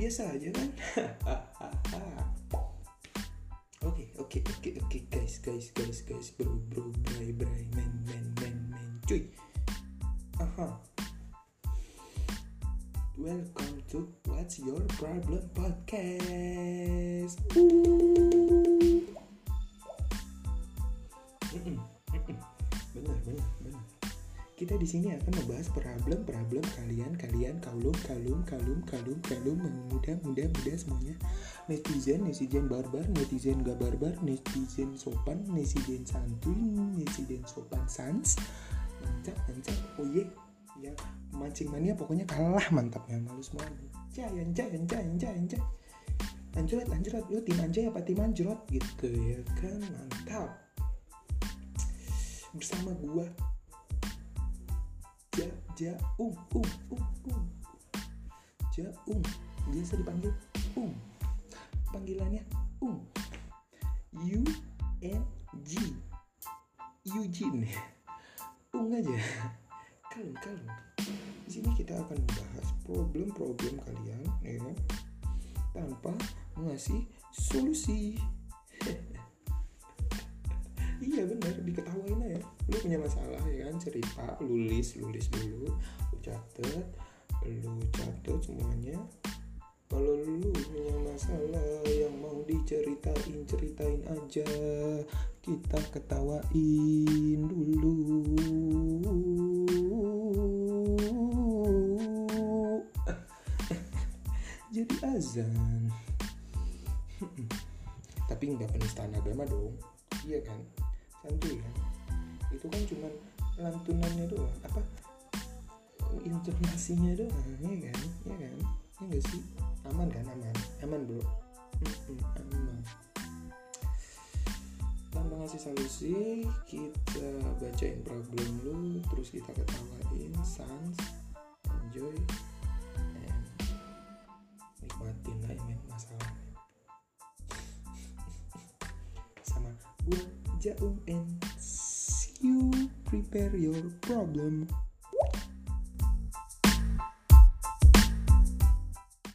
biasa aja kan? Oke oke oke oke guys guys guys guys. Bro bro bray bray. Men men men men. Cuy. Aha. Welcome to what's your problem podcast. Ooh. Mm-mm, mm-mm. benar benar benar kita di sini akan membahas problem-problem kalian, kalian, kaulum, kalum, kalum, kalum, kalum, muda, muda, muda semuanya. Netizen, netizen barbar, netizen gak barbar, netizen sopan, netizen santuy, netizen sopan sans. Mantap, mantap. Oh ya mancing mania pokoknya kalah mantapnya malu semua. Anjay, anjay, anjay, anjay, anjay. Anjrot, anjrot, lu tim anjay apa tim anjrot gitu ya kan mantap. Bersama gua Ja, ja, um, um, um, um. Um. Biasa dipanggil um. Panggilannya um. U N G. Eugene. Um aja. Kalem, kalem. Di sini kita akan membahas problem-problem kalian, ya? Tanpa mengasih solusi. iya bener diketawain aja lu punya masalah ya cerita lu list lu list dulu lu catet lu catet semuanya. Kalau lu punya masalah yang mau diceritain ceritain aja. Kita ketawain dulu. Jadi azan. Tapi nggak penistaan agama dong. Iya kan? Santuy kan? Itu kan cuma lantunannya doang apa intonasinya doang ya kan ya kan ya gak sih? Aman kan aman aman bro. Aman. Tanpa ngasih solusi kita bacain problem lu terus kita ketawain sans enjoy and nikmatin lah ini masalah sama gua Jaum and prepare your problem.